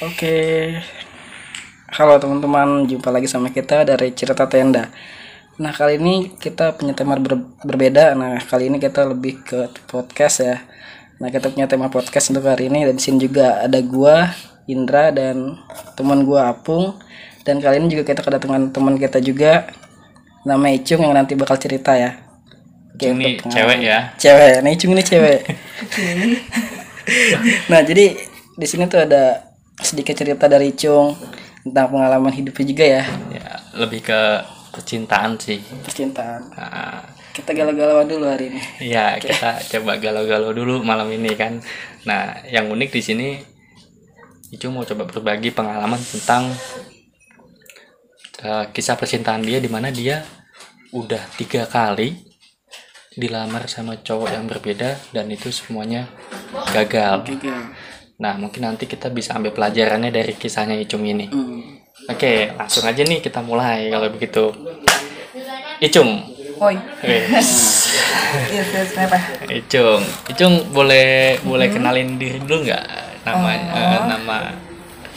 Oke. Halo teman-teman, jumpa lagi sama kita dari Cerita Tenda. Nah, kali ini kita punya tema ber- berbeda. Nah, kali ini kita lebih ke podcast ya. Nah, kita punya tema podcast untuk hari ini dan di sini juga ada gua, Indra dan teman gua Apung. Dan kali ini juga kita kedatangan teman kita juga nama Icung yang nanti bakal cerita ya. Oke, Ini cewek ya. Cewek, nah Icung ini cewek. nah, jadi di sini tuh ada sedikit cerita dari Icung tentang pengalaman hidupnya juga ya, Ya, lebih ke percintaan sih. percintaan. Nah, Kita galau-galauan dulu hari ini. ya kita coba galau-galau dulu malam ini kan. Nah, yang unik di sini Icu mau coba berbagi pengalaman tentang eh, kisah percintaan dia di mana dia udah tiga kali dilamar sama cowok yang berbeda dan itu semuanya gagal. Gagal. Nah, mungkin nanti kita bisa ambil pelajarannya dari kisahnya Icung ini. Hmm. Oke, langsung aja nih kita mulai kalau begitu. Icung. Oi, Wes. iya yes, kenapa? Icung. Icung boleh boleh kenalin diri dulu nggak namanya eh, nama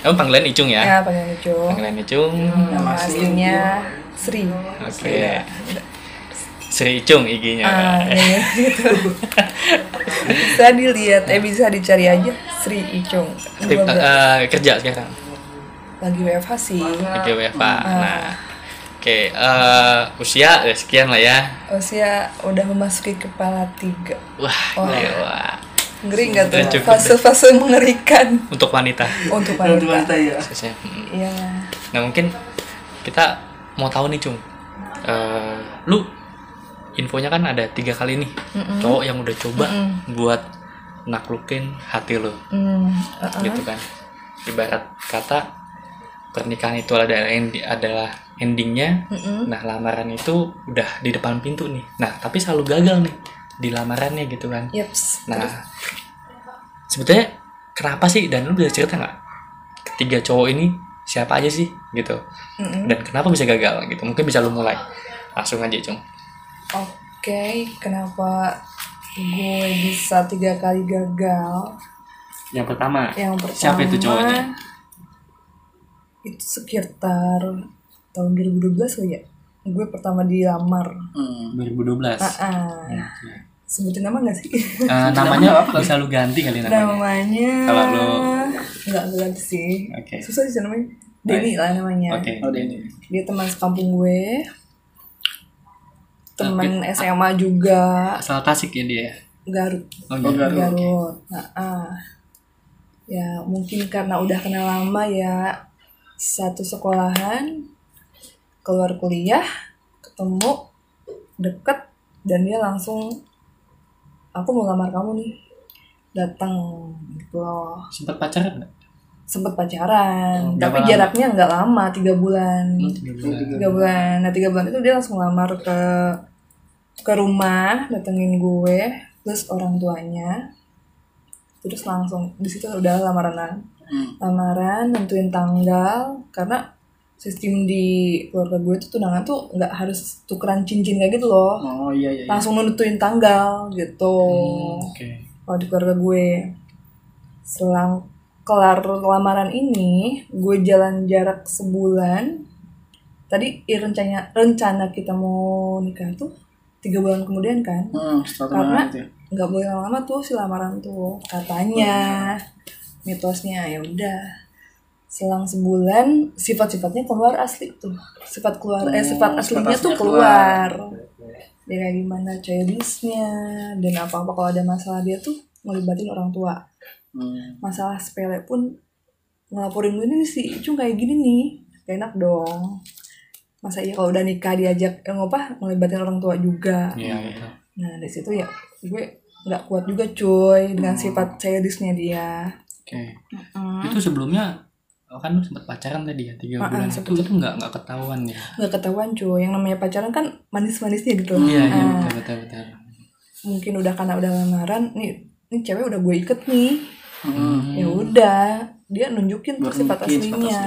Kamu panggilan Icung ya? Ya, panggil Icung. Panggilan Icung. Nama aslinya Sri. Oke. Sri Icung IG-nya. Ah, iya, gitu. bisa dilihat, eh bisa dicari aja Sri Icung. Gua ber- eh, kerja sekarang lagi WFH sih. di WFA. Nah, oke eh, usia ya sekian lah ya. Usia udah memasuki kepala tiga. Wah, Wah. gila. Ngeri nggak tuh? Fase-fase mengerikan Untuk wanita. untuk wanita. ya. Khususnya. Mm. Iya. Nah mungkin kita mau tahu nih cung, Eh, lu infonya kan ada tiga kali nih cowok yang udah coba buat naklukin hati lu, Hmm, uh-uh. gitu kan. Ibarat kata pernikahan itu adalah endi- adalah endingnya, Mm-mm. nah lamaran itu udah di depan pintu nih. Nah tapi selalu gagal nih di lamarannya gitu kan. Yeps. Nah sebetulnya kenapa sih dan lu bisa cerita nggak ketiga cowok ini siapa aja sih gitu? Mm-mm. dan kenapa bisa gagal gitu mungkin bisa lu mulai langsung aja cung Oke, kenapa gue bisa tiga kali gagal? yang pertama Yang pertama siapa itu cowoknya Itu sekitar tahun 2012 kali ya. Gue pertama dilamar. Hmm. 2012 Ah, ah. sebutin nama gak sih? Eh, namanya bisa lu ganti kali namanya namanya Kalau lu- nggak ganti sih. Oke. Susah sih namanya. Denny lah namanya. oke Oh, ini. Dia teman sekampung gue. Temen SMA juga. asal Tasik ya dia Garut. oh, Oh, iya. Garut. Garut. Nah, ah. Ya mungkin karena udah kenal lama ya satu sekolahan keluar kuliah ketemu deket dan dia langsung aku mau lamar kamu nih datang gitu loh sempet pacaran nggak sempet pacaran Oh, tapi lama? jaraknya nggak lama tiga bulan Hmm, tiga bulan. tiga bulan nah tiga bulan itu dia langsung lamar ke ke rumah datengin gue plus orang tuanya terus langsung di situ udah lamaran Hmm. lamaran nentuin tanggal karena sistem di keluarga gue itu tunangan tuh nggak harus tukeran cincin kayak gitu loh Oh iya iya. iya. langsung nentuin tanggal gitu Hmm, oke kalau di keluarga gue selang kelar lamaran ini gue jalan jarak sebulan tadi rencana rencana kita mau nikah tuh tiga bulan kemudian kan. Hmm, Karena- tunangan itu ya. nggak boleh lama-lama tuh si lamaran tuh katanya. Mitosnya ya udah. Selang sebulan sifat-sifatnya keluar asli tuh. Sifat keluar eh Oh, sifat sifat aslinya tuh aslinya keluar. dia kayak gimana childishnya dan apa apa kalau ada masalah dia tuh ngelibatin orang tua. Hmm. masalah sepele pun ngelaporin gue ini sih cung kayak gini nih. Gak enak dong masa iya kalau udah nikah diajak eh, apa ngelibatin orang tua juga iya gitu Nah dari situ ya gue nggak kuat juga cuy dengan sifat childishnya dia. oke Mm. itu sebelumnya oh, kan lu sempet pacaran tadi ya tiga Ah, ah, bulan itu sempet. itu nggak nggak ketahuan ya Nggak ketahuan cuy. Yang namanya pacaran kan manis-manisnya gitu. iya iya Nah, betul betul betul mungkin udah karena udah lamaran nih ini cewek udah gue iket nih. Hmm. Ya udah dia nunjukin tuh sifat aslinya.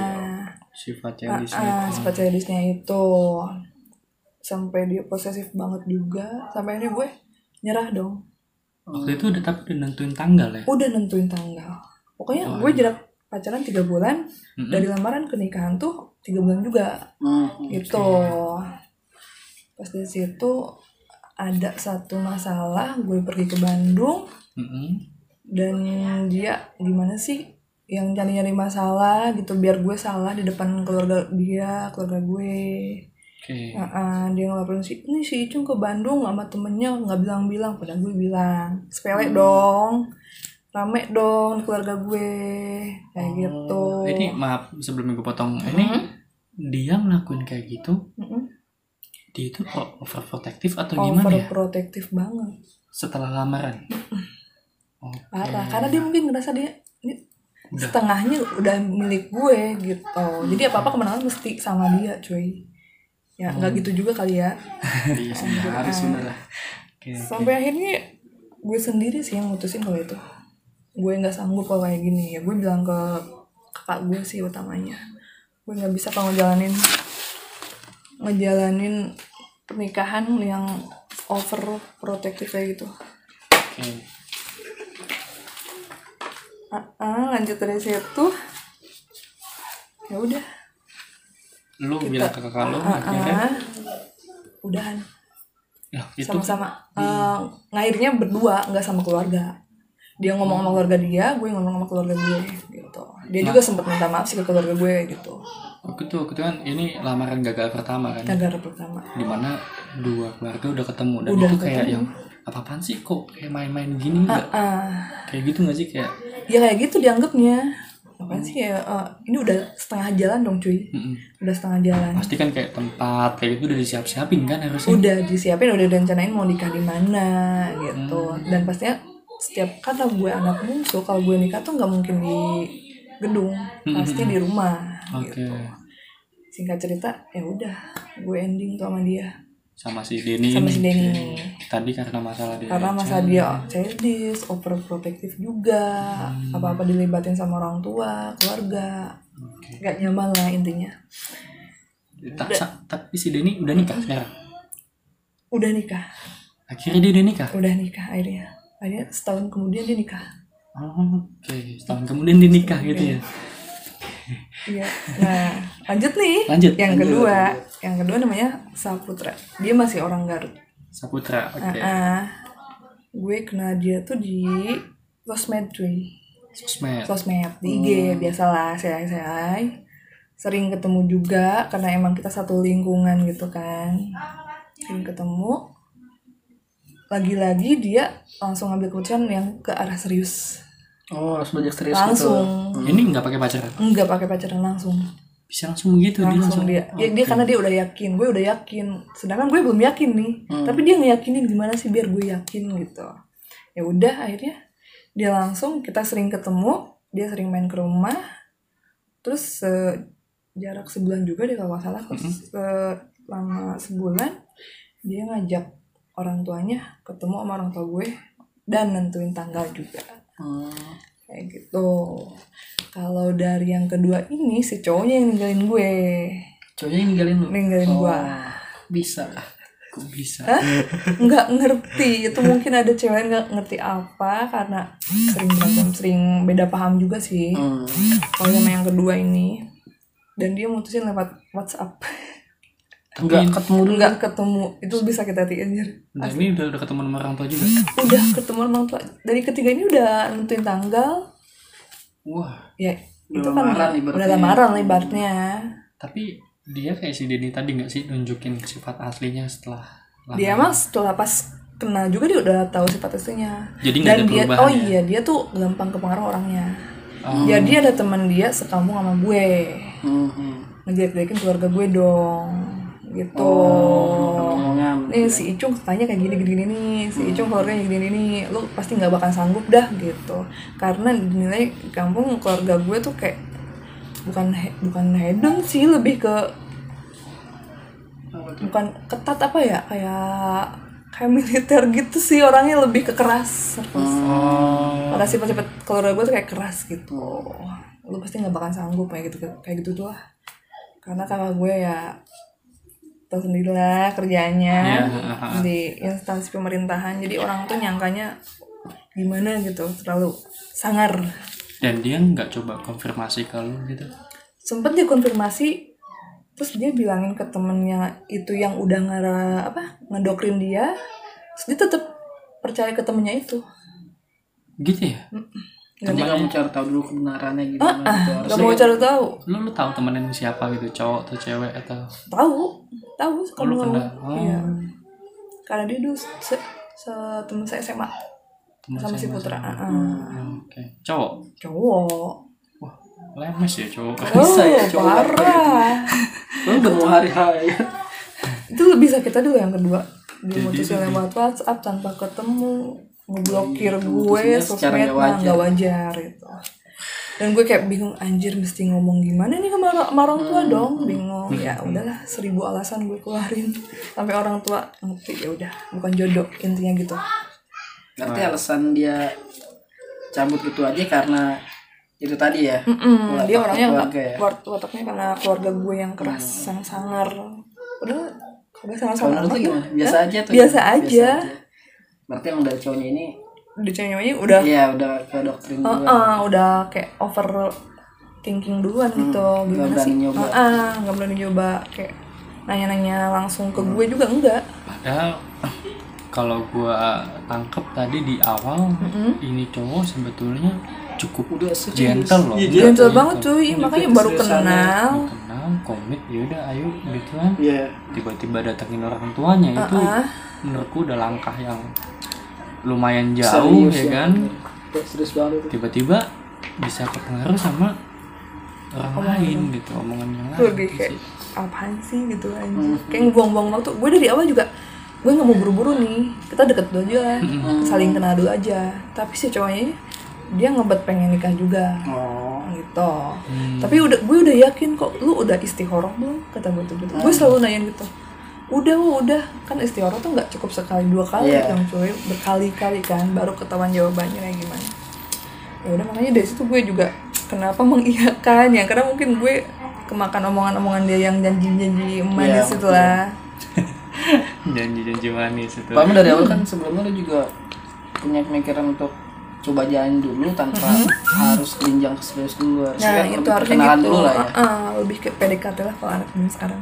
Sifat Ah, childishnya ah, itu. sifat childishnya itu. Sampai dia posesif banget juga. Sampai ini gue nyerah dong. Waktu itu udah tapi udah nentuin tanggal ya? Udah nentuin tanggal. Pokoknya Oh, gue jarak pacaran tiga bulan. Mm-mm. dari lamaran ke nikahan tuh tiga bulan juga. Hmm. gitu. pas di situ ada satu masalah. Gue pergi ke Bandung. Mm-mm. dan dia gimana sih yang nyari-nyari masalah gitu biar gue salah di depan keluarga dia keluarga gue Oke. Heeh, dia ngelaporin si ini si Icung ke Bandung sama temennya nggak bilang-bilang padahal gue bilang sepele dong rame dong keluarga gue kayak gitu Ini maaf sebelum gue potong. Ini dia ngelakuin kayak gitu. Mm-mm. Dia itu kok overprotective atau gimana ya? overprotective banget Setelah lamaran. Oke. parah karena dia mungkin ngerasa dia Udah. setengahnya udah milik gue gitu jadi apa apa kemenangan mesti sama dia cuy ya nggak Hmm. gitu juga kali ya Iya harus bener lah. Oke. sampai akhirnya gue sendiri sih yang mutusin kalau itu gue nggak sanggup kalau kayak gini ya gue bilang ke kakak gue sih utamanya gue nggak bisa kalau ngejalanin ngejalanin pernikahan yang over protective kayak gitu Oke. Ah, ah, lanjut dari situ ya udah. Lu bilang ke kakak lu akhirnya. ah, udahan. Ya, itu sama-sama. Eh, ngairnya berdua nggak sama keluarga. Dia ngomong sama keluarga dia gue ngomong sama keluarga gue gitu. Dia juga sempat minta maaf sih ke keluarga gue gitu. Waktu itu waktu itu kan ini lamaran gagal pertama kan. negara pertama. Di mana dua keluarga udah ketemu. Dan Udah itu kayak ketemu. yang apa apaan sih kok kayak main-main gini nggak? ah. Kayak gitu nggak sih? Kayak ya kayak gitu dianggapnya. Apa sih ya eh, ini udah setengah jalan dong cuy. Mm-mm. udah setengah jalan. Pasti kan kayak tempat kayak gitu udah disiap-siapin kan harusnya. Udah disiapin udah direncanain mau nikah di mana gitu. Hmm. dan pastinya setiap karena gue anak bungsu kalau gue nikah tuh nggak mungkin di gedung. Pasti di rumah oke. gitu. Singkat cerita ya udah gue ending tuh sama dia sama si Denny. Sama si Denny. Tadi karena masalah dia karena masa dia childish overprotective juga. Hmm. apa apa dilibatin sama orang tua keluarga. Oke. nggak nyaman lah intinya. Tak, sa- tapi si Denny udah nikah sekarang? Udah nikah. Akhirnya dia udah nikah? Udah nikah akhirnya. Akhirnya setahun kemudian dia nikah. Oh, oke setahun kemudian dia nikah gitu ya. Iya. Nah, lanjut nih. Lanjut, Yang lanjut. kedua, yang kedua namanya Saputra. Dia masih orang Garut. Saputra oke Ah, gue kenal dia tuh di sosmed cuy. sosmed Sosmed di IG biasalah, saya Sering ketemu juga karena emang kita satu lingkungan gitu kan. Sering ketemu. Lagi-lagi dia langsung ambil keputusan yang ke arah serius. Oh, harus belajar serius gitu. Langsung. ini nggak pakai pacaran Enggak pakai pacaran langsung. Bisa langsung gitu dia langsung langsung dia. Ya, dia karena dia udah yakin gue udah yakin. Sedangkan gue belum yakin nih. Tapi dia ngeyakinin gimana sih biar gue yakin gitu. Ya udah akhirnya dia langsung kita sering ketemu dia sering main ke rumah. Terus eh, jarak sebulan juga dia kalau nggak salah. Terus selama sebulan dia ngajak orang tuanya ketemu sama orang tua gue dan nentuin tanggal juga. Hmm. Kayak gitu. Kalau dari yang kedua ini si cowoknya yang ninggalin gue. Cowoknya yang ninggalin lu. ninggalin Oh, gue bisa. kok bisa? Nggak ngerti. Itu mungkin ada cewek nggak ngerti apa karena sering berantem sering beda paham juga sih. Hmm. kalau sama yang kedua ini. Dan dia mutusin lewat WhatsApp Enggak ketemu dulu. nggak ketemu itu bisa kita hati anjir nah ini udah udah ketemu sama orang tua juga udah ketemu orang tua dari ketiga ini udah nentuin tanggal wah ya Udah itu kan lamaran ibaratnya. udah lamaran ibaratnya tapi dia kayak si Denny tadi nggak sih nunjukin sifat aslinya setelah lama? dia mah setelah pas kenal juga dia udah tahu sifat aslinya Jadi dan ada dia oh ya? iya dia tuh gampang kepengaruh orangnya Oh. jadi ada teman dia sekampung sama gue Hmm. hmm. ngejelek-jelekin keluarga gue dong gitu. Oh, omongan. nih si Icung katanya kayak gini gini nih. Si Icung keluarganya gini nih. Lu pasti nggak bakal sanggup dah gitu. Karena dinilai di kampung keluarga gue tuh kayak bukan bukan hedon sih lebih ke bukan ketat apa ya kayak kayak militer gitu sih orangnya lebih ke keras oh. Pada sifat-sifat keluarga gue tuh kayak keras gitu. Lu pasti nggak bakal sanggup kayak gitu kayak gitu tuh lah. Karena kakak gue ya tau sendiri lah kerjanya Iya, ha, ha. di instansi pemerintahan. Jadi orang tuh nyangkanya gimana gitu terlalu sangar. Dan dia nggak coba konfirmasi ke lu gitu? Sempet dia konfirmasi terus dia bilangin ke temennya itu yang udah ngara apa ngedokrin dia terus dia tetap percaya ke temennya itu. Gitu ya? Jadi kamu cari tahu dulu kebenarannya gimana gitu. ah. Harus gak mau cari tahu. Lu lu tahu temenin siapa gitu cowok atau cewek atau? Tahu tahu kalau nggak mau kenal? Oh. iya karena dia dulu se, se temen saya SMA temen sama si Putra. Oh, oke cowok cowok wah lemes ya cowok oh Bisa ya, cowok. parah Lu udah mau hari-hari. itu lebih sakit loh yang kedua dia mutusin lewat WhatsApp tanpa ketemu ngeblokir Itu gue sosmed nggak nah wajar. nggak wajar gitu dan gue kayak bingung anjir mesti ngomong gimana nih sama, sama orang tua Hmm. dong. Bingung. Ya udahlah seribu alasan gue keluarin sampai orang tua ngerti ya udah bukan jodoh intinya gitu. Berarti alasan dia cabut gitu aja karena itu tadi ya. Watak dia orangnya keluarga ya? wat- wataknya karena keluarga gue yang keras sangat sangar udah kagak sangar menurut lu gimana? Biasa aja biasa aja. Berarti emang dari cowoknya ini di ceweknya udah Iya udah ke doktrin Uh, dulu. uh, udah kayak over thinking duluan gitu nggak gimana berani sih nyoba. Uh, uh, nggak berani nyoba kayak nanya-nanya langsung ke gue juga enggak padahal kalau gua tangkep tadi di awal ini cowok sebetulnya cukup Udah serius. gentle loh Iya, gentle Gentle. banget cuy makanya baru kenal Baru kenal komit ya udah ayo gitu kan Iya. tiba-tiba datengin orang tuanya itu Uh-uh. menurutku udah langkah yang lumayan jauh Serius ya kan? Udah Serius banget. tiba-tiba bisa kepengaruh sama orang lain gitu omongan yang lain lebih gitu kayak sih. apaan sih? gitu anjir kayak ngebuang-buang waktu. Gue dari awal juga gue nggak mau buru-buru nih. Kita deket dulu aja. Saling kenal dulu aja. Tapi si cowoknya ini, dia ngebet pengen nikah juga. Oh. gitu. Hmm. tapi udah gue udah yakin kok lu udah istikharah belum? Kata gue tuh gitu. Gue selalu nanyain gitu udah udah. Kan istikharah tuh nggak cukup sekali dua kali Iya. dong cuy. Berkali-kali kan baru ketahuan jawabannya kayak gimana. Ya udah makanya dari situ gue juga kenapa mengiyakan ya? Karena mungkin gue kemakan omongan-omongan dia yang janji-janji manis Iya, itu lah. janji-janji manis itu. Kamu dari awal kan sebelumnya lu juga punya pemikiran untuk coba jalan dulu tanpa harus jenjang ke serius dulu. Harusnya nah kan itu lebih harusnya kenalan gitu. dulu lah ya. Ah, ah, lebih ke PDKT lah kalau anak ini sekarang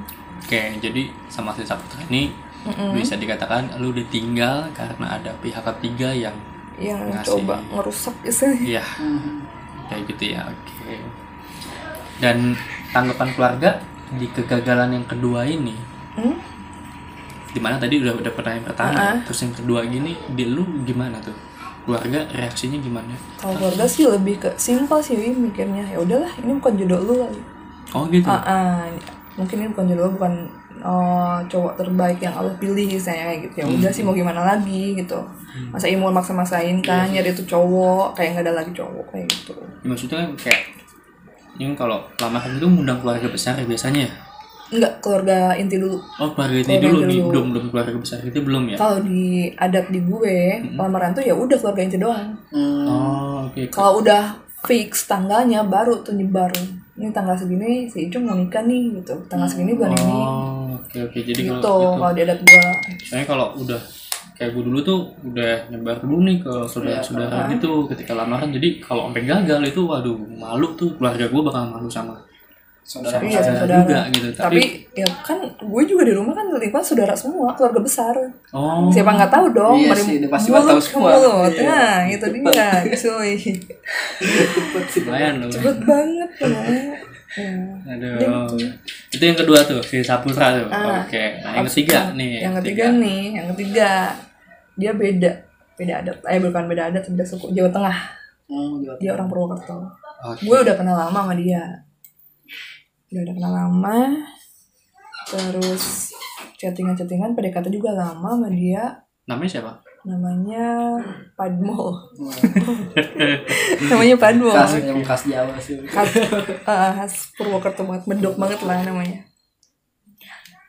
Oke, jadi sama si Saputra ini bisa dikatakan lu ditinggal karena ada pihak ketiga yang yang Ngasih. coba ngerusak istilahnya ya kayak gitu ya. Oke. Dan tanggapan keluarga di kegagalan yang kedua ini, Hmm? di mana tadi udah udah pernah yang pertama, terus yang kedua gini, di lu gimana tuh? Keluarga reaksinya gimana? Kalau keluarga sih lebih ke simpel sih Wi, mikirnya ya udahlah ini bukan jodoh lu kali. Oh gitu. Ah, ah, mungkin ini bukan jodoh bukan oh, cowok terbaik yang Allah pilih misalnya kayak gitu. Ya udah sih mau gimana lagi gitu. Masa imun maksa-maksain kan nyari itu cowok kayak nggak ada lagi cowok kayak gitu. Ya, maksudnya kan kayak ini kalau lamaran itu ngundang keluarga besar ya biasanya ya? Enggak keluarga inti dulu. Oh keluarga Keluarga dulu inti dulu. belum belum keluarga besar itu belum ya? Kalau di adat di gue lamaran tuh ya udah keluarga inti doang. Hmm. Oh oke. Kalau udah fix tanggalnya baru tuh nyebar. Ini tanggal segini si Icung mau nikah nih gitu. Tanggal segini bulan ini. Oh oke oke jadi Gitu kalau kalau di adat gue. Soalnya kalau udah kayak gue dulu tuh udah nyebar dulu nih ke saudara-saudara gitu ketika lamaran. Jadi kalau sampai gagal itu waduh malu tuh keluarga gue bakal malu sama Saudara. Iya, saudara saudara. juga gitu. Tapi, Tapi ya kan gue juga di rumah kan lingkungan saudara semua, keluarga besar. oh Siapa nggak tahu dong? Iya dari sih, udah pasti mulut tahu ke semua. mulut. Iya. Nah, itu dia, cuy. lumayan loh. Cepet banget ya. Ya. Aduh. Itu yang kedua tuh si Saputra tuh. Ah. Oke. Nah, yang ketiga nih. Yang ketiga nih, yang ketiga dia beda, beda adat. Eh bukan beda adat, beda suku Jawa Tengah. Hmm, gitu. Dia orang Purwokerto. Oke. Gue udah kenal lama sama dia. Dia udah kenal lama. Terus chattingan-chattingan PDKT juga lama sama dia. Namanya siapa? namanya Padmo namanya Padmo Khas yang khas Jawa sih. khas, eh, khas Purwokerto banget medok banget lah namanya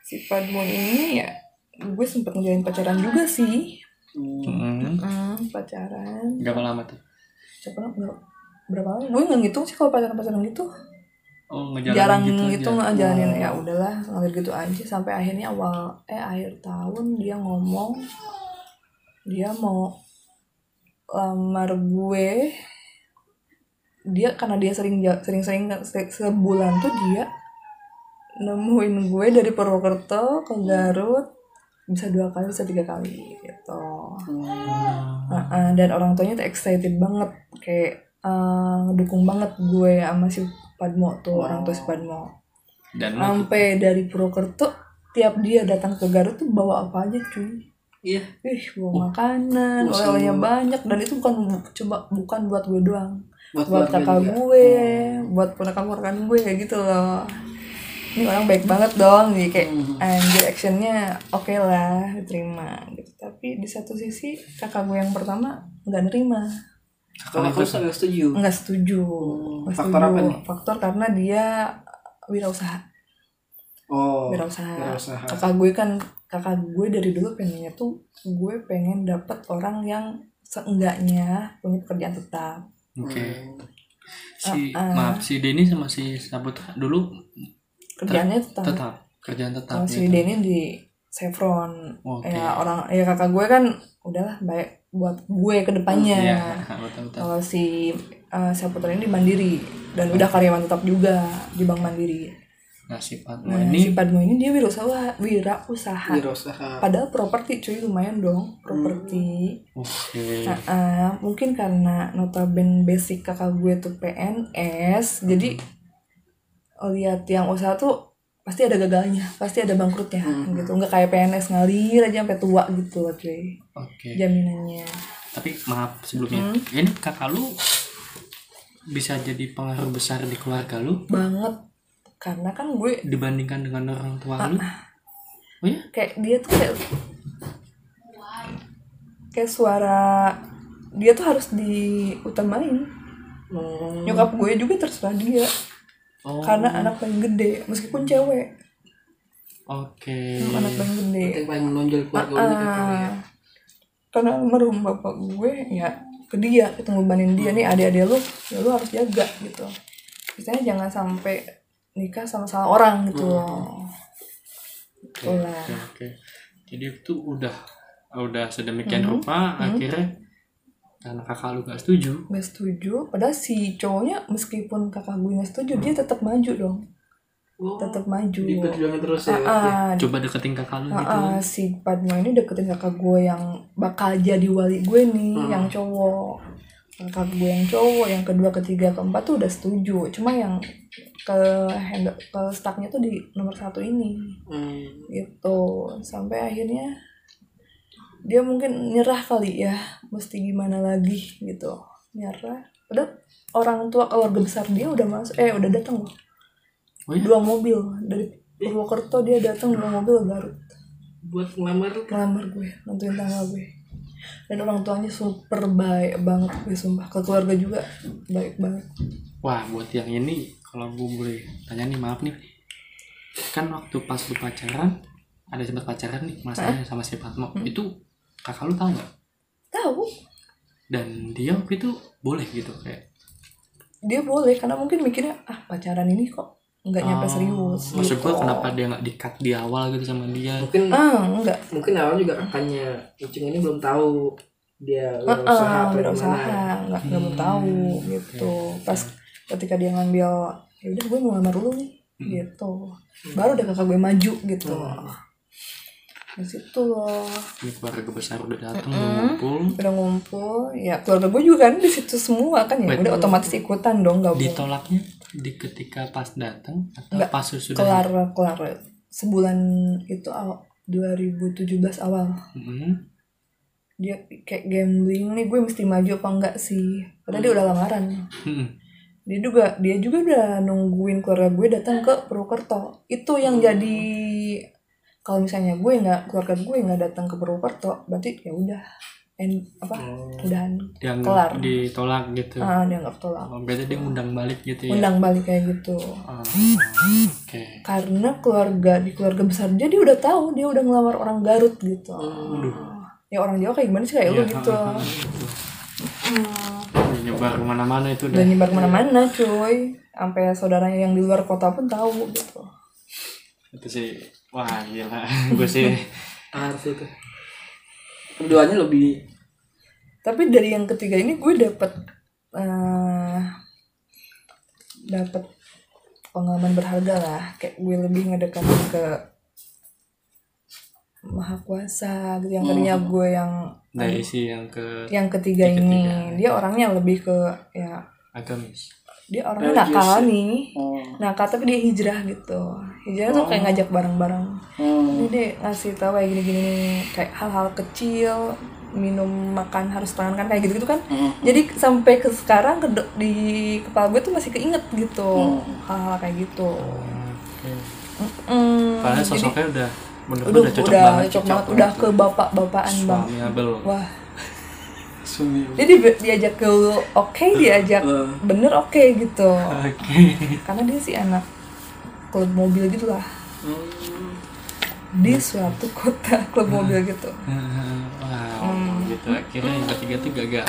si Padmo ini ya gue sempet ngejalin pacaran juga sih Hmm. Hmm. Pacaran Berapa lama tuh? siapa berapa, berapa lama gue nggak ngitung sih kalau pacaran pacaran gitu Oh, jarang gitu aja. ngejalanin ya udahlah ngalir gitu aja. Sampai akhirnya awal eh akhir tahun dia ngomong dia mau lamar gue. Dia karena dia sering sering-sering se- sebulan tuh dia nemuin gue dari Purwokerto ke Garut. Bisa dua kali bisa tiga kali gitu. Heeh, dan orang tuanya tuh excited banget kayak eh, ngedukung banget gue sama si Padmo tuh orang tua Padmo. Dan sampai dari Purwokerto tiap dia datang ke Garut tuh bawa apa aja cuy. Iya. ih bawa makanan Wah, oleh-olehnya banyak. Dan itu bukan coba bukan buat gue doang. Buat buat kakak juga. gue buat ponakan-ponakan gue kayak gitu loh. Ini orang baik banget dong jadi kayak Hmm. anjir actionnya oke lah diterima gitu. Tapi di satu sisi kakak gue yang pertama nggak nerima Kalau aku nggak setuju. nggak setuju Hmm, Nggak faktor setuju. apa nih? faktor karena dia wirausaha Oh. wirausaha wirausaha. kakak gue kan kakak gue dari dulu pengennya tuh gue pengen dapet orang yang seenggaknya punya pekerjaan tetap oke Hmm. si Ah, ah. maaf si Denny sama si Saputra dulu kerjaannya tetap, tetap kerjaan tetap kalau si gitu. Denny di Chevron Oke. ya orang ya kakak gue kan udahlah baik buat gue ke depannya Iya, betul betul. kalau si uh, Saputra ini di Mandiri dan udah karyawan tetap juga di Bank Mandiri Nah, si Padmo nah ini si Padmo ini dia wirausaha wirausaha Wirausaha. padahal properti cuy lumayan dong properti oke. Nah, uh, mungkin karena notabene basic kakak gue tuh PNS, jadi lihat yang usaha tuh pasti ada gagalnya, pasti ada bangkrutnya gitu. Nggak kayak PNS ngalir aja sampai tua gitu loh cuy. Oke. Jaminannya. Tapi maaf sebelumnya, Hmm. ini kakak lu bisa jadi pengaruh besar di keluarga lu Banget. Karena kan gue dibandingkan dengan orang tua Ah, lu. Oh ya? kayak dia tuh kayak kayak suara dia tuh harus diutamain. Hmm. Nyokap gue juga terserah dia Oh. karena anak paling gede meskipun cewek. Oke. anak paling gede. Yang paling menonjol keluarga ya. Ah, karena almarhum bapak gue ya ke dia kita ngebebanin dia. Nih adik-adik lu ya lu harus jaga gitu. Misalnya jangan sampai nikah sama salah orang gitu loh. Oke, oke, oke. Jadi itu udah udah sedemikian Hmm. rupa akhirnya karena kakak lu gak setuju. gak setuju padahal si cowoknya meskipun kakak gue gak setuju dia tetap maju dong Oh, tetap maju diperjuangin terus ya. Ah, ah, Coba deketin kakak lu ah, gitu. ah, si Padma ini deketin kakak gue yang bakal jadi wali gue nih Hmm. yang cowok kakak gue yang cowok yang kedua ketiga keempat tuh udah setuju cuma yang ke ke stucknya tuh di nomor satu ini Hmm. gitu sampai akhirnya dia mungkin nyerah kali ya mesti gimana lagi gitu. Nyerah. Padahal orang tua keluarga besar dia udah masuk eh udah datang loh. Oh ya? dua mobil. Dari Purwokerto dia datang dua mobil ke Garut. Buat ngelamar ngelamar gue nentuin tanggal gue. Dan orang tuanya super baik banget gue sumpah. Ke keluarga juga baik banget. Wah, buat yang ini kalau gue boleh tanya nih, maaf nih. Kan waktu pas lu pacaran, ada sempat pacaran nih masanya sama si Fatma. Hmm. Itu kakak lu tahu nggak? tahu Dan dia waktu itu boleh gitu kayak. dia boleh karena mungkin mikirnya ah pacaran ini kok nggak nyampe Oh, serius Maksud gue gitu. kenapa dia nggak di-cut di awal gitu sama dia? Mungkin ah enggak mungkin awal juga kakaknya Ucing ini belum tahu dia Ah, berusaha ah, atau berusaha nggak nggak mau tahu gitu pas ketika dia ngambil ya udah gue mau ngelamar dulu nih gitu baru deh kakak gue maju gitu di situ loh Ini keluarga besar udah datang, Mm-mm. udah ngumpul. udah ngumpul ya keluarga gue juga kan di situ semua kan ya Wait. udah otomatis ikutan dong gabung Ditolaknya di ketika pas datang atau Nggak, pas sudah kelar kelar sebulan itu awal 2017 awal Mm-mm. dia kayak gambling nih gue mesti maju apa enggak sih padahal dia udah lamaran Mm-mm. dia juga dia juga udah nungguin keluarga gue datang ke Purwokerto itu yang jadi kalau misalnya gue nggak keluarga gue nggak datang ke Purwokerto berarti ya udah end apa udahan Dia nggak Kelar. ditolak gitu. ah dia nggak tolak Oh, berarti dia ngundang balik gitu ya. undang balik kayak gitu Oh, Oke. karena keluarga di keluarga besar dia dia udah tahu dia udah ngelamar orang Garut gitu ya orang Jawa kayak gimana sih kayak lu Iya, gitu ha, ha, gitu. Udah nyebar ke mana-mana itu udah udah. nyebar ke mana-mana cuy sampai saudaranya yang di luar kota pun tahu gitu Itu sih, wah gila. Gue sih, harus itu. Keduanya lebih tapi dari yang ketiga ini gue dapet eh, dapet pengalaman berharga lah. Kayak gue lebih ngedekatin ke maha kuasa gitu yang tadinya gue yang dari si yang ke yang ketiga Yang ini. ketiga. dia orangnya lebih ke ya agamis dia orangnya Religious nakal ya? nih. Oh. nakal tapi dia hijrah gitu. Hijrah tuh kayak ngajak bareng-bareng. Hmm. ini dia ngasih tahu kayak gini-gini kayak hal-hal kecil minum makan harus tangan kan kayak gitu gitu kan. Hmm. jadi sampai ke sekarang ke di kepala gue tuh masih keinget gitu hal-hal kayak gitu. Oke. Mm, Padahal jadi- sosoknya udah bener-bener udah udah cocok udah banget cocok banget. Udah ke bapak-bapakan bang. suami Abel wah Sumi. jadi di- diajak ke oke diajak Eh. bener oke gitu. Oke. Karena dia sih anak klub mobil gitu lah Hmm. di suatu kota klub mobil gitu. Wow gitu. Akhirnya yang ketiga tuh gagal.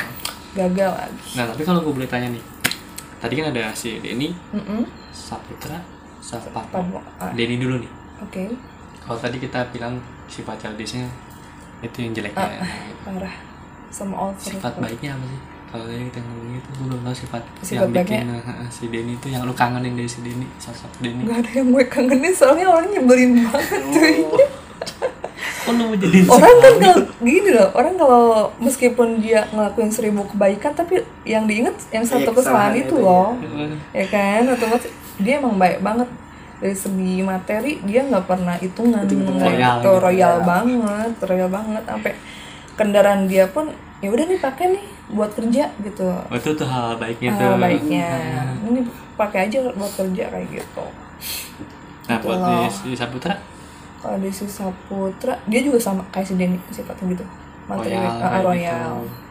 Gagal lagi. Nah tapi kalau gue boleh tanya nih. Tadi kan ada si Denny Mm-mm. Saputra Sapapo Papo. Ah, Denny dulu nih. Oke. Kalau tadi kita bilang sifat childishnya itu yang jeleknya. Gitu. parah sama all sifat baiknya apa sih? Kalau tadi kita ngomong itu gue belum tahu sifat, Sifat yang bikin uh, si Denny itu yang lu kangenin dari si Denny sosok Denny. Nggak ada yang gue kangenin soalnya orangnya nyebelin banget cuy. Oh lu mau jadi orang kan kalau gini loh orang kalau meskipun dia ngelakuin seribu kebaikan tapi yang diinget yang satu Iya, kesalahan kesalahan itu itu, loh. Ya kan? Otomatis dia emang baik banget. Dari segi materi dia nggak pernah hitungan. Nggak royal gitu, gitu. royal Ya. banget royal banget. Sampai kendaraan dia pun ya udah nih pakai nih buat kerja gitu. Oh, itu tuh hal baiknya tuh. hal baiknya ini pakai aja buat kerja kayak gitu. Nah Gitu buat loh. di, di Saputra? Kalau di si Saputra dia juga sama kayak si Denny sifatnya gitu. Materi royal, ah, kayak royal. Gitu.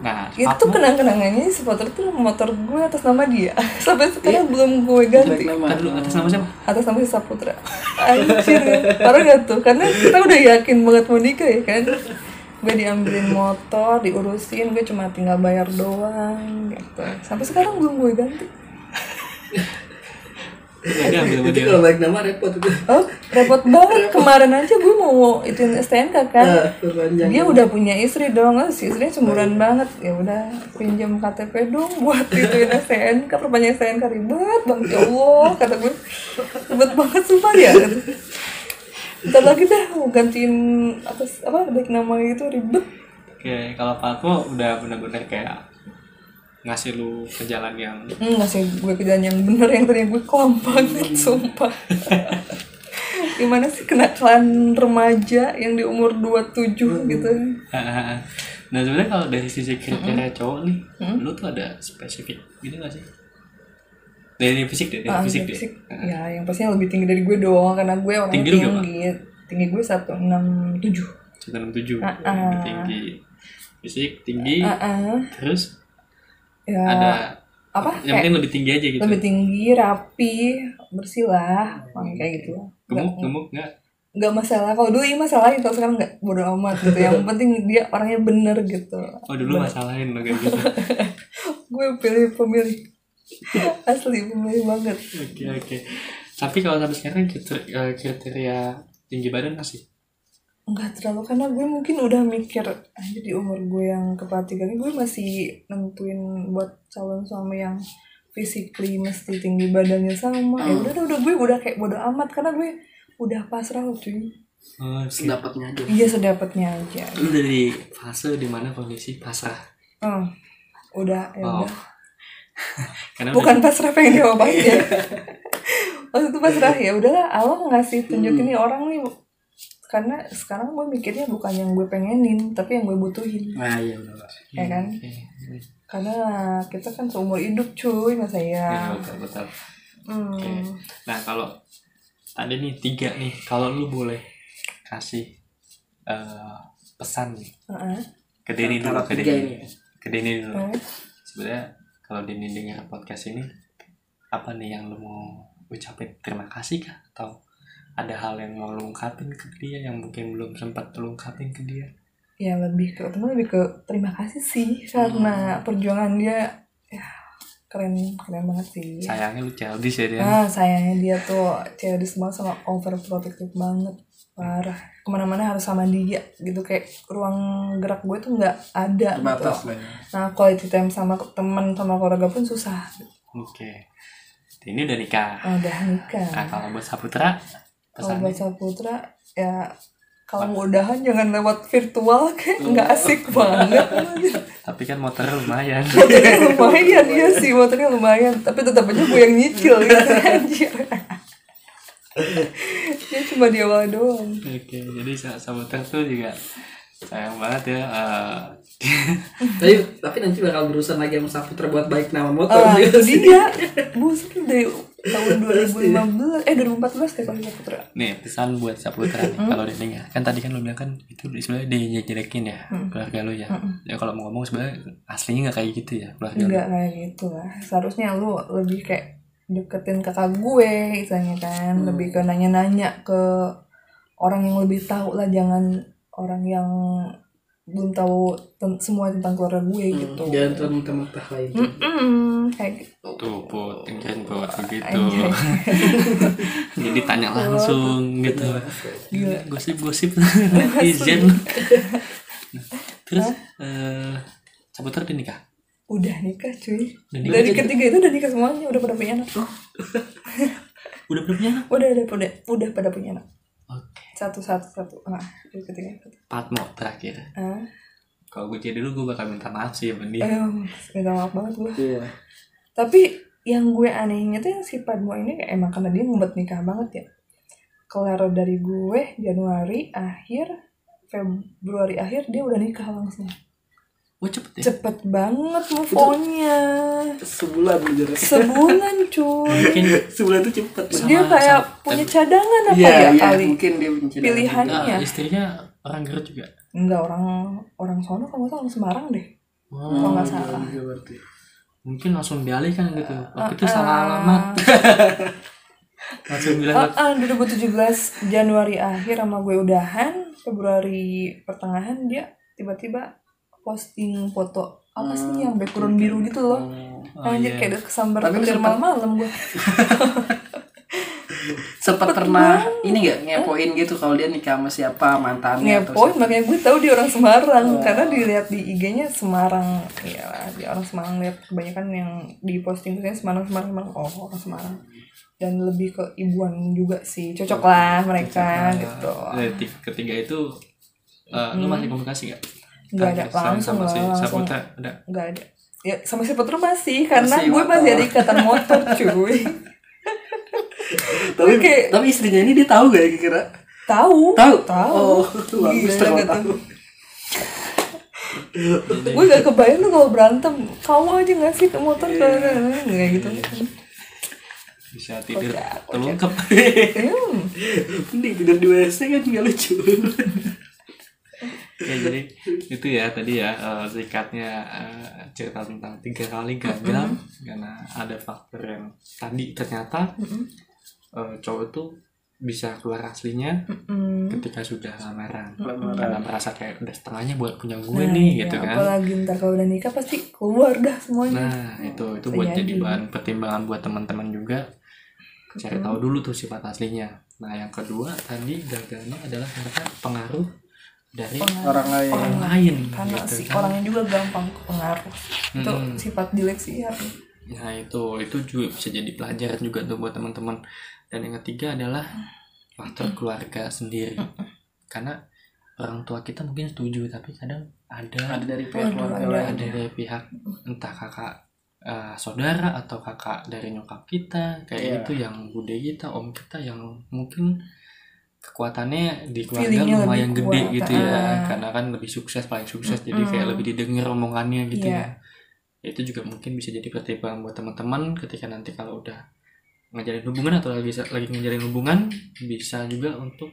nah itu kenang-kenangannya si Saputra tuh motor gue atas nama dia. Sampai sekarang belum gue ganti. nama. Dulu atas nama siapa? Atas nama si Saputra. Anjir. Parah gak tuh? Karena kita udah yakin banget mau nikah ya kan gue diambilin motor diurusin gue cuma tinggal bayar doang gitu. Sampai sekarang belum gue ganti. Itu kalau baik nama repot itu. oh repot banget. Kemarin aja gue mau ituin STNK kan. Ah, dia udah punya istri dong. Oh, si istrinya cemburuan banget. Ya udah pinjam KTP dong buat ituin STNK perpanjang STNK ribet banget. Ya Allah kata gue. Ribet banget sumpah ya Ntar lagi dah gantiin atas apa baik nama itu ribet. Oke, kalau Fatmo udah bener-bener kayak ngasih lu ke jalan yang hmm, ngasih gue ke jalan yang bener yang tadinya gue kelam banget sumpah. Gimana sih kenakalan remaja yang di umur 27 gitu? Nah sebenarnya kalau dari sisi kriteria cowok nih lu tuh ada spesifik gitu gak sih dari fisik deh dari Ah, fisik iya, deh fisik. Ya, yang pastinya lebih tinggi dari gue dong, karena gue orang Tinggi tinggi. Tinggi gue 167. satu enam tujuh Ah, ah. tinggi fisik tinggi Ah, ah. terus Ya, ada apa? yang penting lebih tinggi aja gitu lebih tinggi, rapi, bersih lah, Pokoknya kayak gitu. gemuk gemuk nggak Gak masalah. Kalau dulu iya masalah, kalau sekarang nggak bodo amat gitu. Yang penting dia orangnya bener gitu. oh dulu masalahin lo kayak gitu Gue pilih pemilih. Asli pemilih banget. oke oke tapi kalau sampai sekarang kriteria, kriteria tinggi badan masih Enggak terlalu karena gue mungkin udah mikir aja di umur gue yang kepala tiga ini gue masih nentuin buat calon suami yang physically mesti tinggi badannya sama ya udah udah gue udah kayak bodo amat karena gue udah pasrah cuy oh. Sedapatnya aja. iya sedapatnya aja lu dari fase di mana kondisi pasrah oh, udah ya Oh. udah karena bukan pasrah pengen diapain ya waktu itu pasrah ya udahlah Allah ngasih tunjukin nih orang nih karena sekarang gue mikirnya bukan yang gue pengenin tapi yang gue butuhin Nah, iya udah. Pak. ya kan Oke. karena kita kan seumur hidup cuy mas Ya, saya betul betul hmm. Nah kalau ada nih tiga nih, kalau lu boleh kasih eh, pesan nih Heeh. ke Denny dulu, ke Denny, ke Denny dulu. Hmm. Sebenarnya kalau Denny dengar podcast ini, apa nih yang lu mau ucapin terima kasih kah? Atau ada hal yang mau lu ungkapin ke dia yang mungkin belum sempat lu ungkapin ke dia? ya lebih ke teman lebih ke terima kasih sih karena perjuangan dia ya keren keren banget sih Sayangnya lu childish ya dia. ah sayangnya dia tuh cewek semua sama overprotective banget parah. Ke mana-mana harus sama dia gitu. Kayak ruang gerak gue tuh nggak ada gitu. Lah ya. nah quality time sama teman sama keluarga pun susah. Oke. Ini udah nikah. Oh, udah nikah. Nah kalau buat Saputra kalau buat Saputra ya kalau mau udahan jangan lewat virtual kayak nggak asik banget. Tapi kan motornya lumayan. Motornya lumayan ya sih motornya lumayan. Tapi tetap aja gue yang nyicil gitu. Anjir dia cuma di awal doang. Oke jadi Sa- Saputra tuh juga sayang banget ya eh, tapi tapi nanti bakal berurusan lagi sama Saputra buat baik nama motor. Ah juga itu sih. dia. Buset dari tahun 2015 eh 2014 kayak kalau Saputra nih pesan buat Saputra nih kalau dia dengar. Kan tadi kan lu bilang kan itu sebenarnya dia jelekin ya keluarga lu ya. Ya kalau mau ngomong sebenarnya aslinya nggak kayak gitu ya keluarga lu. Enggak kayak gitu lah. Seharusnya lu lebih kayak deketin kakak gue misalnya kan. Lebih ke nanya-nanya ke orang yang lebih tahu lah jangan orang yang belum tahu ten- semua tentang keluarga gue gitu. jangan terlalu mentah-mentah lah itu kayak gitu. Tuh put. Dengerin put begitu jadi tanya langsung gitu. Gila. gosip-gosip. Netizen. Terus eh Saputra udah nikah udah nikah cuy. Udah nikah. dari ketiga itu udah nikah semuanya udah pada punya anak. Udah berapa anak? Udah udah udah udah pada punya anak. Oke. Satu satu satu. Ah dari ketiga satu Patmo terakhir. Ah kalau gue jadi dulu gue bakal minta maaf sih sama dia. Eh minta maaf banget gue iya. Tapi yang gue anehnya tuh yang si Padmo ini kayak emang karena dia ngumpet nikah banget ya. Kelar dari gue Januari akhir Februari akhir dia udah nikah langsung Wah cepet ya? Cepet banget move on-nya. sebulan aja sebulan cuy. Mungkin sebulan itu cepet Terus dia kayak punya cadangan apa iya ya iya kali mungkin dia mencari pilihannya. Nah, istrinya orang Garut juga? Enggak orang orang sono kalau nggak salah orang Semarang deh. Wah, kalau nggak salah. Iya, berarti. Mungkin langsung dialihkan gitu. Waktu Ah, itu salah alamat. Langsung bilang Ah, ah, 2017 Januari akhir sama gue udahan Februari pertengahan dia tiba-tiba posting foto apa sih yang background biru gitu loh. Oh, Anjir iya. kayak udah kesambar Tapi sempet- malam-malam gue sempat pernah ini nggak ngepoin gitu kalau dia nikah sama siapa mantannya atau ngepoin makanya gue tahu dia orang Semarang. Karena dilihat di IG-nya Semarang. Ya dia orang Semarang. Lihat kebanyakan yang di posting postingnya Semarang Semarang Semarang. Oh orang Semarang. Dan lebih ke ibuan juga sih. Cocok lah mereka gitu. Dari ti- ketiga itu eh, lu masih komunikasi gak? Nggak ada, Sama- langsung sama si lah, langsung. Saputra ada. Nggak ada. Ya sama si Petro masih karena Masih gue motor. masih ada ikatan motor cuy. Tapi Oke. tapi istrinya ini dia tahu gak ya kira tahu. Tahu? Tahu. Oh bagus Gila, tahu. gue gak kebayang tuh kalau berantem kamu aja nggak sih ke motor kayak gitu. Bisa tidur terungkap Hmm. mending tidur di WC kan nggak lucu Oke, jadi itu ya tadi ya singkatnya eh, cerita tentang tiga kali gagal karena ada faktor yang tadi ternyata eh, cowok tuh bisa keluar aslinya Hmm. ketika sudah lamaran. Lamaran. karena merasa kayak udah setengahnya buat punya gue nih gitu Ya, kan. apalagi ntar kalau udah nikah pasti keluar dah semuanya. Nah itu itu buat jadi. bahan pertimbangan buat teman-teman juga. Cari tahu dulu tuh sifat aslinya. Nah yang kedua tadi gagalnya adalah karena pengaruh dari orang lain orang lain karena gitu si kan. orangnya juga gampang kepengaruh itu Mm-mm. sifat jelek sih ya Nah itu itu juga bisa jadi pelajaran juga tuh buat teman-teman. Dan yang ketiga adalah faktor keluarga sendiri. Karena orang tua kita mungkin setuju tapi kadang ada ada dari pihak keluarga ada. ada dari pihak entah kakak eh, saudara atau kakak dari nyokap kita kayak Iya. itu yang bude kita om kita yang mungkin kekuatannya di keluarga Feelingnya lumayan gede kuat, gitu ya ah. karena kan lebih sukses paling sukses jadi kayak lebih didengar omongannya gitu Iya. ya itu juga mungkin bisa jadi pertimbangan buat teman-teman ketika nanti kalau udah ngajarin hubungan atau lagi lagi ngajarin hubungan bisa juga untuk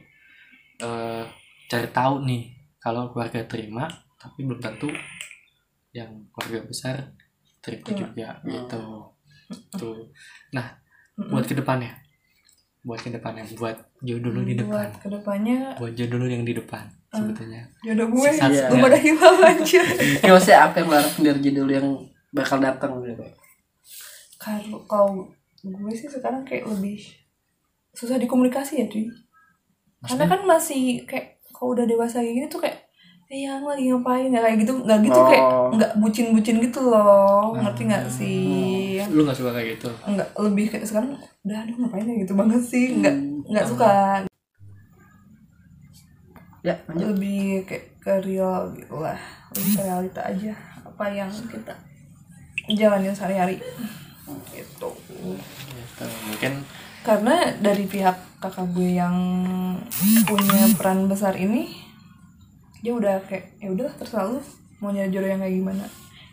eh, cari tahu nih kalau keluarga terima tapi belum tentu yang keluarga besar terima Terima. juga gitu tuh Mm-mm. buat ke depannya buat ke depannya buat jodoh lu di depan. buat ke depannya buat jodoh lu yang di depan sebetulnya. jodoh gue. Sisa- Iya. belum ada hilang aja ya maksudnya apa yang lo harapin dari judul yang bakal datang gitu? Kalau kalau gue sih sekarang kayak lebih susah dikomunikasi ya cuy. Karena kan masih kayak kalau udah dewasa kayak gini tuh kayak eh yang lagi ngapain ya? Kayak gitu nggak gitu kayak Oh. nggak bucin-bucin gitu loh. Hmm. ngerti nggak sih? Lu nggak suka kayak gitu? Enggak lebih kayak sekarang udah aduh ngapain ya? Gitu banget sih. Enggak enggak suka. Ya lanjut. Lebih kayak ke real gitu lah. Lebih ke realita aja. Apa yang kita jalanin sehari-hari. Gitu. Gitu. mungkin karena dari pihak kakak gue yang punya peran besar ini dia udah kayak ya udah terserah lu mau nyari jodoh yang kayak gimana.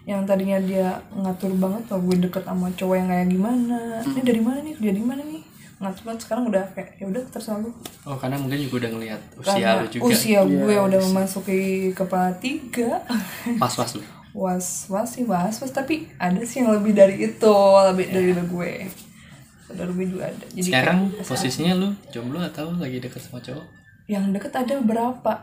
Yang tadinya dia ngatur banget kalau gue deket sama cowok yang kayak gimana ini dari mana nih dia di mana nih? Ngatur banget sekarang udah kayak ya udah terserah lu. Oh karena mungkin juga udah ngelihat usia karena lu juga. usia gue udah memasuki kepala tiga. Pas pas lu? Was was sih was was tapi ada sih yang lebih dari itu lebih dari gue. Saudara gue juga ada. Jadi sekarang kayak- posisinya lu jomblo atau lagi deket sama cowok? Yang deket ada beberapa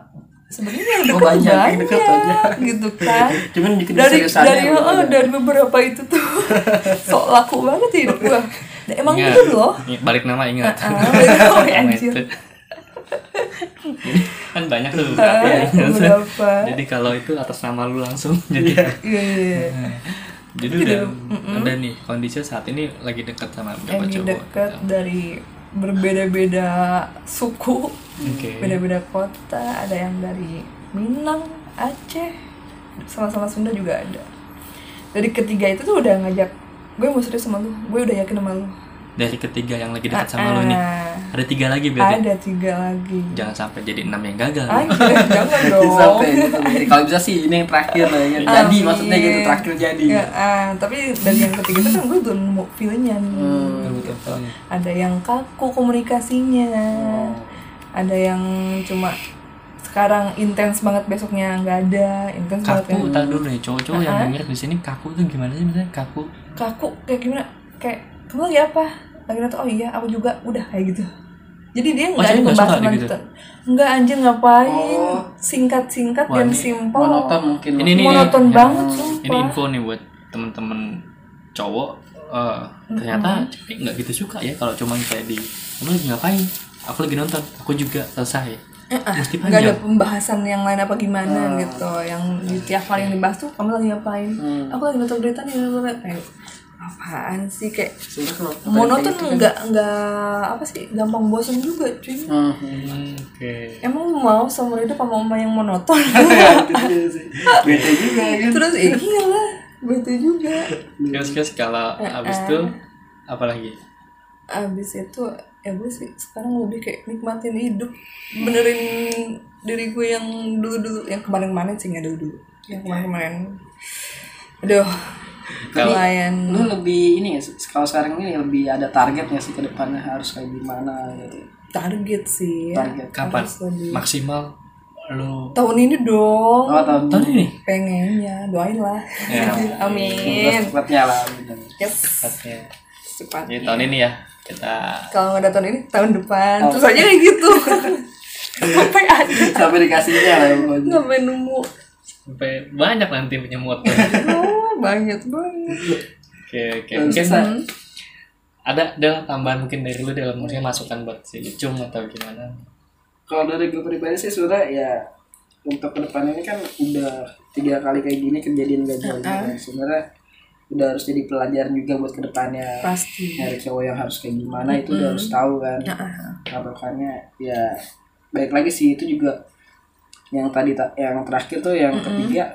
sebenarnya yang Oh, banyak, banyak, yang deket banyak. gitu kan cuman dikit dari dari oh, ada. dari beberapa itu tuh sok laku banget ya hidup gue Nah, emang Ingat. gitu loh balik nama ingat Ah, oh, Nama anjir. itu. Jadi, kan banyak tuh beberapa Ah, ya. beberapa jadi kalau itu atas nama lu langsung jadi iya iya iya. jadi udah udah nih kondisi saat ini lagi dekat sama beberapa yang cowok deket dari berbeda-beda suku oke. beda-beda kota. Ada yang dari Minang Aceh sama-sama Sunda juga ada. Dari ketiga itu tuh udah ngajak gue mau serius sama lu. Gue udah yakin sama lu dari ketiga yang lagi dekat sama lu nih. Ah, ada tiga lagi berarti? Ada tiga lagi. Jangan sampai jadi enam yang gagal. Anjir, jangan dong. sampai gitu. Jadi kalau bisa sih ini yang terakhir lah ya. Jadi maksudnya gitu terakhir jadi. Ya, ah, tapi dari yang ketiga itu kan gue udah nemu feelnya nih. Betul, betul. ada yang kaku komunikasinya. Ada yang cuma sekarang intens banget besoknya nggak ada intens banget kaku yang tak dulu nih cowok-cowok yang Ah. denger di sini kaku tuh gimana sih misalnya kaku. Kaku kayak gimana? Kayak kamu lagi apa? Lagi nonton oh iya aku juga. Udah kayak gitu. Jadi dia nggak ada pembahasan gitu? nggak anjir ngapain? Oh. singkat singkat Wah, dan ini simpel. Monoton mungkin. ini nih monoton ya. banget sumpah. ini info nih buat temen-temen cowok. Eh, ternyata cewek nggak gitu suka ya kalau cuman kayak di kamu lagi ngapain? Aku lagi nonton. Aku juga selesai. Mesti nggak ada pembahasan yang lain apa gimana gitu. Yang di tiap kali yang dibahas tuh kamu lagi ngapain? Aku lagi nonton berita nih kayak apaan sih kayak kalau monoton nggak nggak apa sih gampang bosan juga cuy. Hmm. Hmm, oke. Emang mau seumur hidup sama oma yang monoton? Dia sih. Bete juga kan. terus eh, iya lah bete juga. Terus terus kalau abis itu apa lagi? Abis itu ya gue sih sekarang lebih kayak nikmatin hidup. Benerin diri gue yang dulu dulu yang kemarin kemarin sih nggak dulu dulu yang kemarin kemarin aduh Kalau- lumayan Lu lebih ini ya, kalau sekarang ini lebih ada targetnya sih ke depannya harus kayak gimana gitu. target sih ya. Target. kapan lebih. maksimal lu tahun ini dong Oh, tahun tahun ini pengennya doain lah Ya. amin Cepatnya lah. gitu. yes Tepatnya. cepat Jadi tahun ini ya kita kalau nggak ada tahun ini tahun depan terus aja kayak gitu sampai ada Sampai dikasihnya lah pokoknya. sampai nemu sampai banyak nanti punya motor oh banyak banget. Oke oke. Mungkin ada ada tambahan mungkin dari lu dalam mungkin masukan buat si Cum atau gimana? Kalau dari gue pribadi sih sebenarnya ya untuk ke depannya ini kan udah tiga kali kayak gini kejadian gagal gitu kan. Sebenarnya udah harus jadi pelajaran juga buat ke depannya. pasti. Nyari cowok yang harus kayak gimana itu udah harus tahu kan. Nah, makanya ya baik lagi sih itu juga yang tadi ta- yang terakhir tuh yang ketiga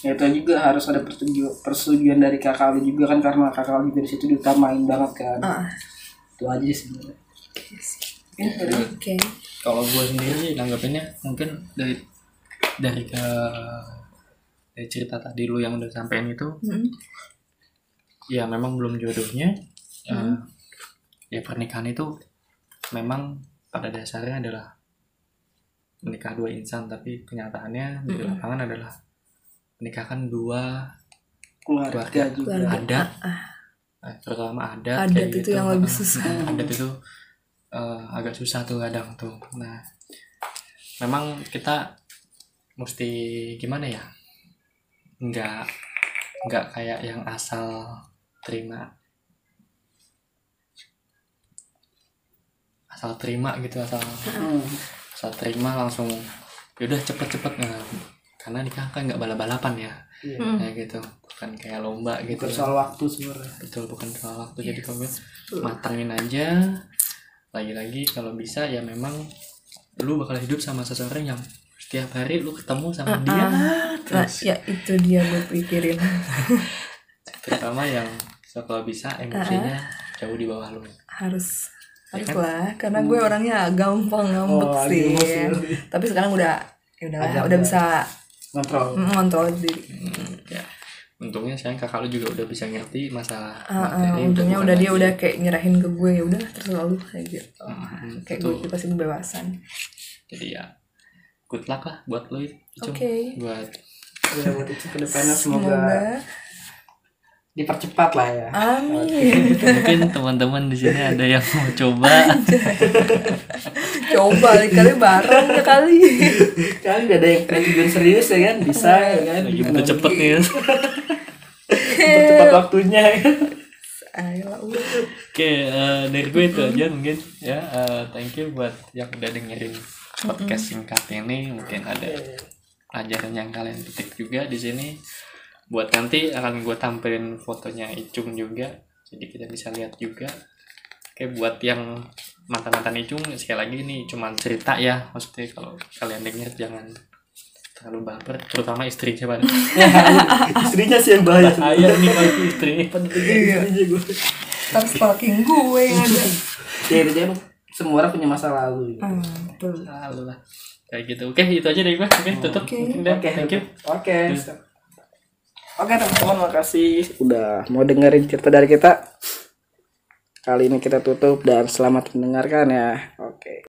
ya itu juga harus ada persetujuan persetujuan dari kakak lu juga kan karena kakak lu juga di situ diutamain banget kan. Ah, itu aja sih sebenarnya. Oke kalau gue sendiri sih nanggapinnya mungkin dari dari ke dari cerita tadi lu yang udah sampein itu Hmm. ya memang belum jodohnya. Eh, ya pernikahan itu memang pada dasarnya adalah menikah dua insan tapi kenyataannya di lapangan adalah menikahkan dua keluarga keluarga. juga. Adat. Eh, terutama adat Adat itu gitu. yang lebih susah. adat itu eh, agak susah tuh kadang tuh. Nah memang kita mesti gimana ya? Nggak nggak kayak yang asal terima. Asal terima gitu asal Hmm. Asal terima langsung yaudah cepet-cepet. Nah, karena nikah kan nggak balap-balapan ya. Iya. Hmm. kayak gitu. Bukan kayak lomba gitu bukan soal waktu sebenarnya. Betul bukan soal waktu. Jadi kamu matangin aja. Lagi-lagi kalau bisa ya memang lu bakal hidup sama seseorang yang setiap hari lu ketemu sama dia. nah terus ya itu dia gue pikirin. Terutama yang so, kalau bisa emosinya jauh di bawah lu. Harus harus kan? lah karena gue orangnya gampang ngambek Oh, sih emosi. tapi sekarang udah ya udah Agak udah ya. bisa kontrol mengontrol diri Hmm, ya untungnya sayang kakak lu juga udah bisa ngerti masalah Ah, ah, materi, untungnya udah dia lagi- udah kayak nyerahin ke gue ya udah terserah lu kayak gitu Hmm, kayak betul. gue kasih kebebasan jadi ya good luck lah buat lu Icung. Oke. buat ya buat itu ke depannya semoga, semoga dipercepat lah ya. Amin. Mungkin teman-teman di sini ada yang mau coba. Coba kali bareng ya kali. Kan udah ada yang pengen serius ya kan? Bisa ya kan? Lagi butuh cepet nih. Ya. cepat waktunya. Ya kan ayolah udah. Oke, eh, dari gue itu aja mungkin ya. eh, thank you buat yang udah dengerin podcast singkat ini. Mungkin ada pelajaran yang kalian petik juga di sini. Buat nanti akan gue tampilin fotonya Icung juga, jadi kita bisa lihat juga. Oke, buat yang mantan-mantan Icung sekali lagi ini cuma cerita ya. Maksudnya kalau kalian denger jangan terlalu baper, terutama istrinya pada. istrinya sih yang bahaya Ayah nih kalau istri. istrinya gue ntar stalking gue yang ada ya itu dia semua orang punya masa lalu gitu. betul Lalu lah. Kayak gitu. Oke, itu aja dari gue. Oke, tutup. Oke. Oke, Thank you. Oke. Oke teman-teman makasih udah mau dengerin cerita dari kita. Kali ini kita tutup dan selamat mendengarkan ya. Oke.